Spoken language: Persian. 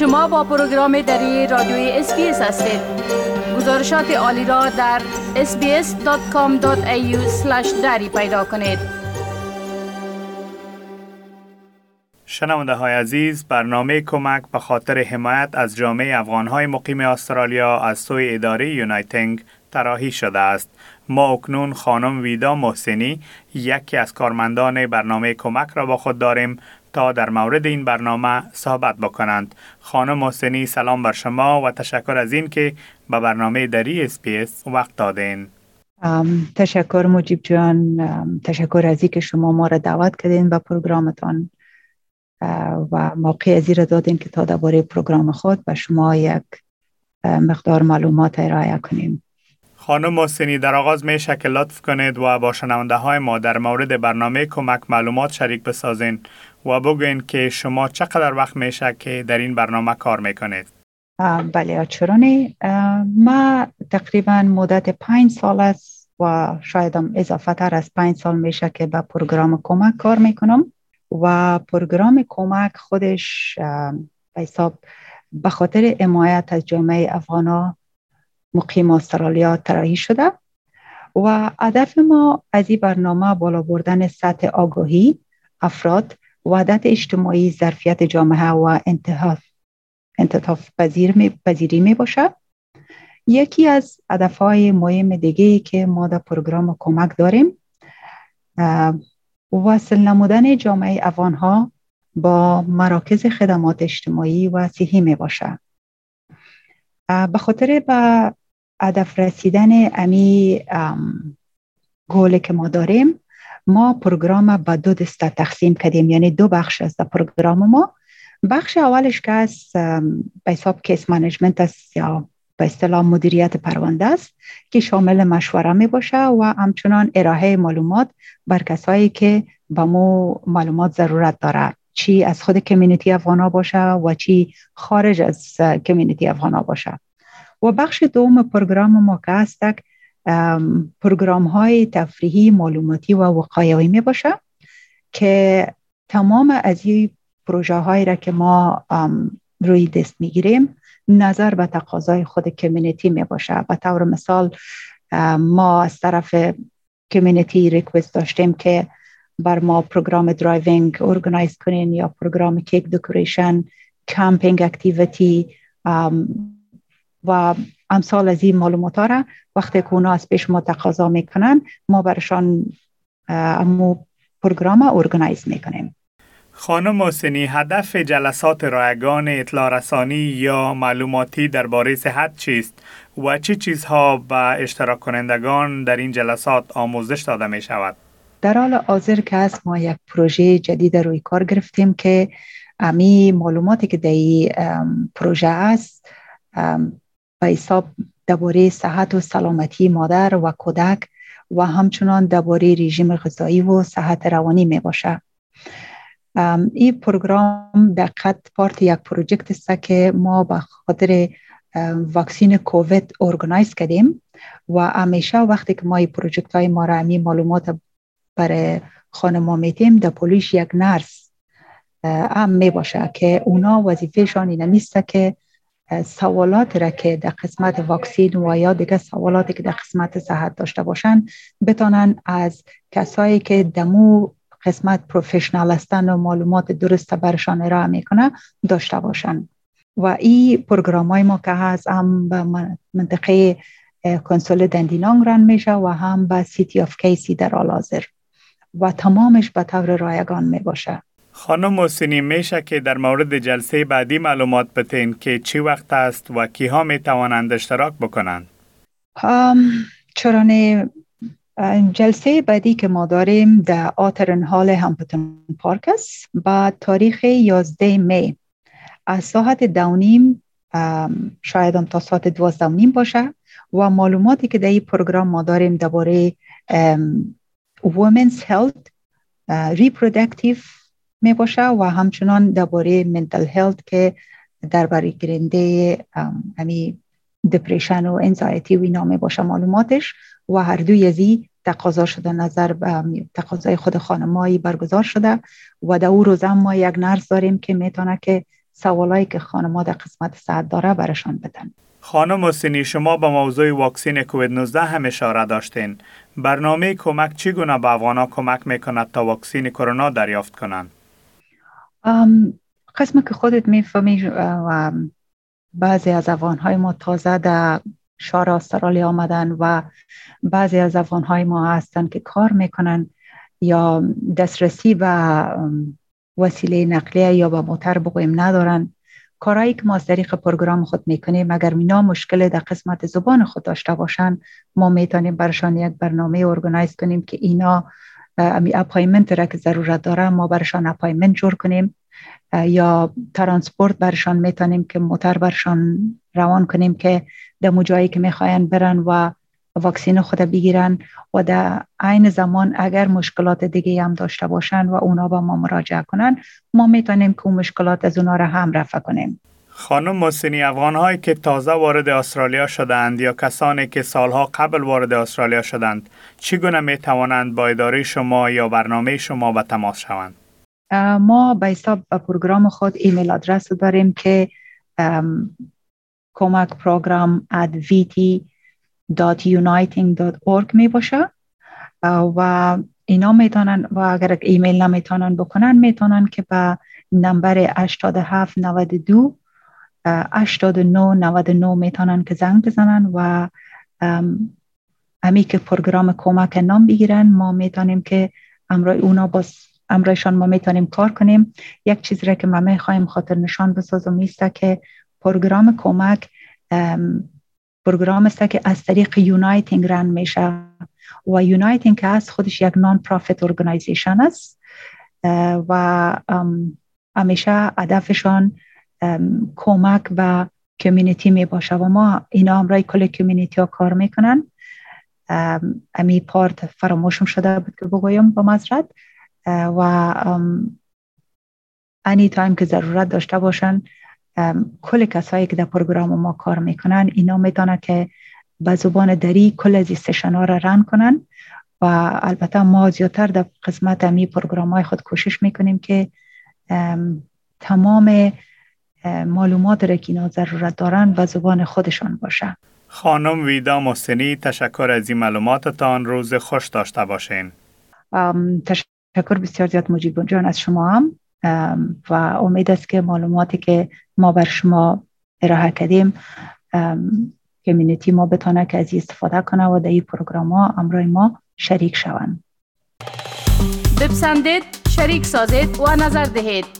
شما با program دری رادیوی اس‌بی‌اس هستید. گزارشات عالی را در sbs.com.au/dari پیدا کنید. شنونده های عزیز برنامه کمک به خاطر حمایت از جامعه افغان های مقیم استرالیا از سوی اداره Uniting طراحی شده است. ما اکنون خانم ویدا محسنی یکی از کارمندان برنامه کمک را با خود داریم. تا در مورد این برنامه صحبت بکنند. خانم محسنی سلام بر شما و تشکر از این که به برنامه دری اس‌بی‌اس وقت دادین. تشکر مجیب جان تشکر از که شما ما را دعوت کردین به program تان و موقع ازی را دادین که تا درباره program خود به شما یک مقدار معلومات ارائه کنیم خانم محسنی در آغاز میشه لطف کنید و با شنونده های ما در مورد برنامه کمک معلومات شریک بسازین و بگوین که شما چقدر وقت میشه که در این برنامه کار می‌کنید. بله چرانی ما تقریبا مدت پنج سال است و شاید هم اضافه تر از پنج سال میشه که به پروگرام کمک کار می‌کنم. و پروگرام کمک خودش به حساب به خاطر حمایت از جامعه افغانا مقیم استرالیا طراحی شده. و هدف ما از این برنامه بالا بردن سطح آگاهی افراد وحدت اجتماعی ظرفیت جامعه و انتحاف انتطاف پذیری می باشد. یکی از های مهم دیگه که ما در پروگرام کمک داریم وصل نمودن جامعه افغان ها با مراکز خدمات اجتماعی و صحی می باشد. به خاطر به هدف رسیدن امی قولی که ما داریم ما program به دو دسته تقسیم کردیم یعنی دو بخش از program ما. بخش اولش که از به حساب case management است یا به اصطلاح مدیریت پرونده است که شامل مشوره می باشه و همچنان ارائه معلومات بر کسایی که به مو معلومات ضرورت داره. چی از خود community افغانا باشه و چی خارج از community افغانا باشه. و بخش دوم program ما که است program های تفریحی معلوماتی و وقایوی می باشه که تمام از این پروژه هایی را که ما روی دست می گیریم نظر به تقاضای خود کمیونیتی می باشه به طور مثال ما از طرف community request داشتیم که بر ما program driving organise کنین یا program cake decoration camping activity و امثال از این معلومات ها را وقتی که اونا از پیش ما تقاضا می‌کنن ما برشان امو پروگرام organize می‌کنیم خانم محسنی هدف جلسات رایگان اطلاع رسانی یا معلوماتی درباره صحت چیست و چه چی چیزها به اشتراک کنندگان در این جلسات آموزش داده می شود؟ در حال حاضر که است ما یک پروژه جدید روی کار گرفتیم که امی معلوماتی که در این پروژه است به حساب درباره صحت و سلامتی مادر و کودک و همچنان درباره رژیم غذایی و صحت روانی می باشه. این پروگرام در حقیقت part یک project است که ما به خاطر واکسین کووید organize کردیم و همیشه وقتی که ما این project های ما را امی معلومات برای خانم میتیم در پولیش یک نرس هم می باشه که اونا وظیفهشان اینه نیست که سوالات را که در قسمت واکسین و یا دیگه سوالاتی که در قسمت صحت داشته باشن بتانن از کسایی که دمو قسمت پروفشنال هستن و معلومات درست برشان ارائه می‌کنه داشته باشن و این پروگرام های ما که هست هم به منطقه council Dandenong run میشه و هم به City of Casey در آلازر و تمامش به طور رایگان می باشه خانم محسنی میشه که در مورد جلسه بعدی معلومات بتین که چی وقت است و کیها می توانند اشتراک بکنند. چرا جلسه بعدی که ما داریم در Arthur Wren Hall Hampton Park است با تاریخ 11 می. از ساعت دونیم شاید تا ساعت دوازده نیم باشه و معلوماتی که در این پروگرام ما داریم درباره women's health reproductive می باشه و همچنان درباره منتل هلت که درباره گرنده امی دپریشن و انزایتی و اینا می باشه معلوماتش و هر دوی ازی تقاضا شده نظر تقاضای خود خانمایی برگزار شده و در او روز ما یک نرس داریم که می‌تونه که سوالایی که خانم در قسمت ساعت داره برشان بدن. خانم حسینی شما به موضوع واکسین کووید 19 هم اشاره داشتین. برنامه کمک چگونه به افغان کمک می‌کند تا واکسین کرونا دریافت کنند؟ قسم که خودت می‌فهمی و بعضی از افغان های ما تازه در شار استرالیا آمدن و بعضی از افغان های ما هستن که کار می‌کنن یا دسترسی به وسیله نقلیه یا به موتر بگویم ندارن. کارهایی که ما از طریق پروگرام خود می‌کنیم اگر اینا مشکل در قسمت زبان خود داشته باشن ما می‌تونیم برشان یک برنامه organize کنیم که اینا امی appointment را که ضرورت داره ما برشان appointment جور کنیم. یا ترانسپورت برشان می‌تونیم که موتر برشان روان کنیم که در امو جایی که می‌خواین برن و واکسین خود بگیرن و در عین زمان اگر مشکلات دیگه هم داشته باشن و اونا با ما مراجعه کنن ما می‌تونیم که اون مشکلات از اونا را هم رفع کنیم. خانم محسنی افغان هایی که تازه وارد استرالیا شدند یا کسانی که سالها قبل وارد استرالیا شدند چگونه می توانند با اداره شما یا برنامه شما به تماس شوند؟ ما به حساب پروگرام خود ایمیل آدرس داریم که کمک پروگرام at vt.uniting.org می باشه. و اینا می‌تونن و اگر ایمیل نمی‌تونن بکنن می‌تونن که به نمبر 8792 89 99 می‌تونن که زنگ بزنن و امی که پروگرام کمک نام بگیرن ما می‌تونیم که امرای اونا باز امرایشان ما می‌تونیم کار کنیم. یک چیزی را که ما می‌خوایم خاطر نشان بسازم ای استه که پروگرام کمک پروگرام است که از طریق Uniting run میشه و Uniting که از خودش یک non-profit organization است و همیشه هدفشان کمک به کمیونیتی می باشه و ما اینا همراه کل community ها کار می‌کنن. امی part فراموشم شده بود که بگویم با معذرت و any time که ضرورت داشته باشن کل کسایی که در پروگرام ما کار می‌کنن اینا می‌تونه که به زبان دری کل از session ها را run کنن. و البته ما زیادتر در قسمت امی پروگرام های خود کوشش می‌کنیم که تمام معلومات را که اینا ضرورت دارن به زبان خودشان باشه. خانم ویدا محسنی تشکر از این معلوماتتان. روز خوش داشته باشین. تشکر بسیار زیاد مجیب جان از شما هم. و امید است که معلوماتی که ما بر شما ارائه کردیم community ما بتانه که از استفاده کنه و در این پروگرام ها امرای ما شریک شوند. بپسندید شریک سازید و نظر دهید.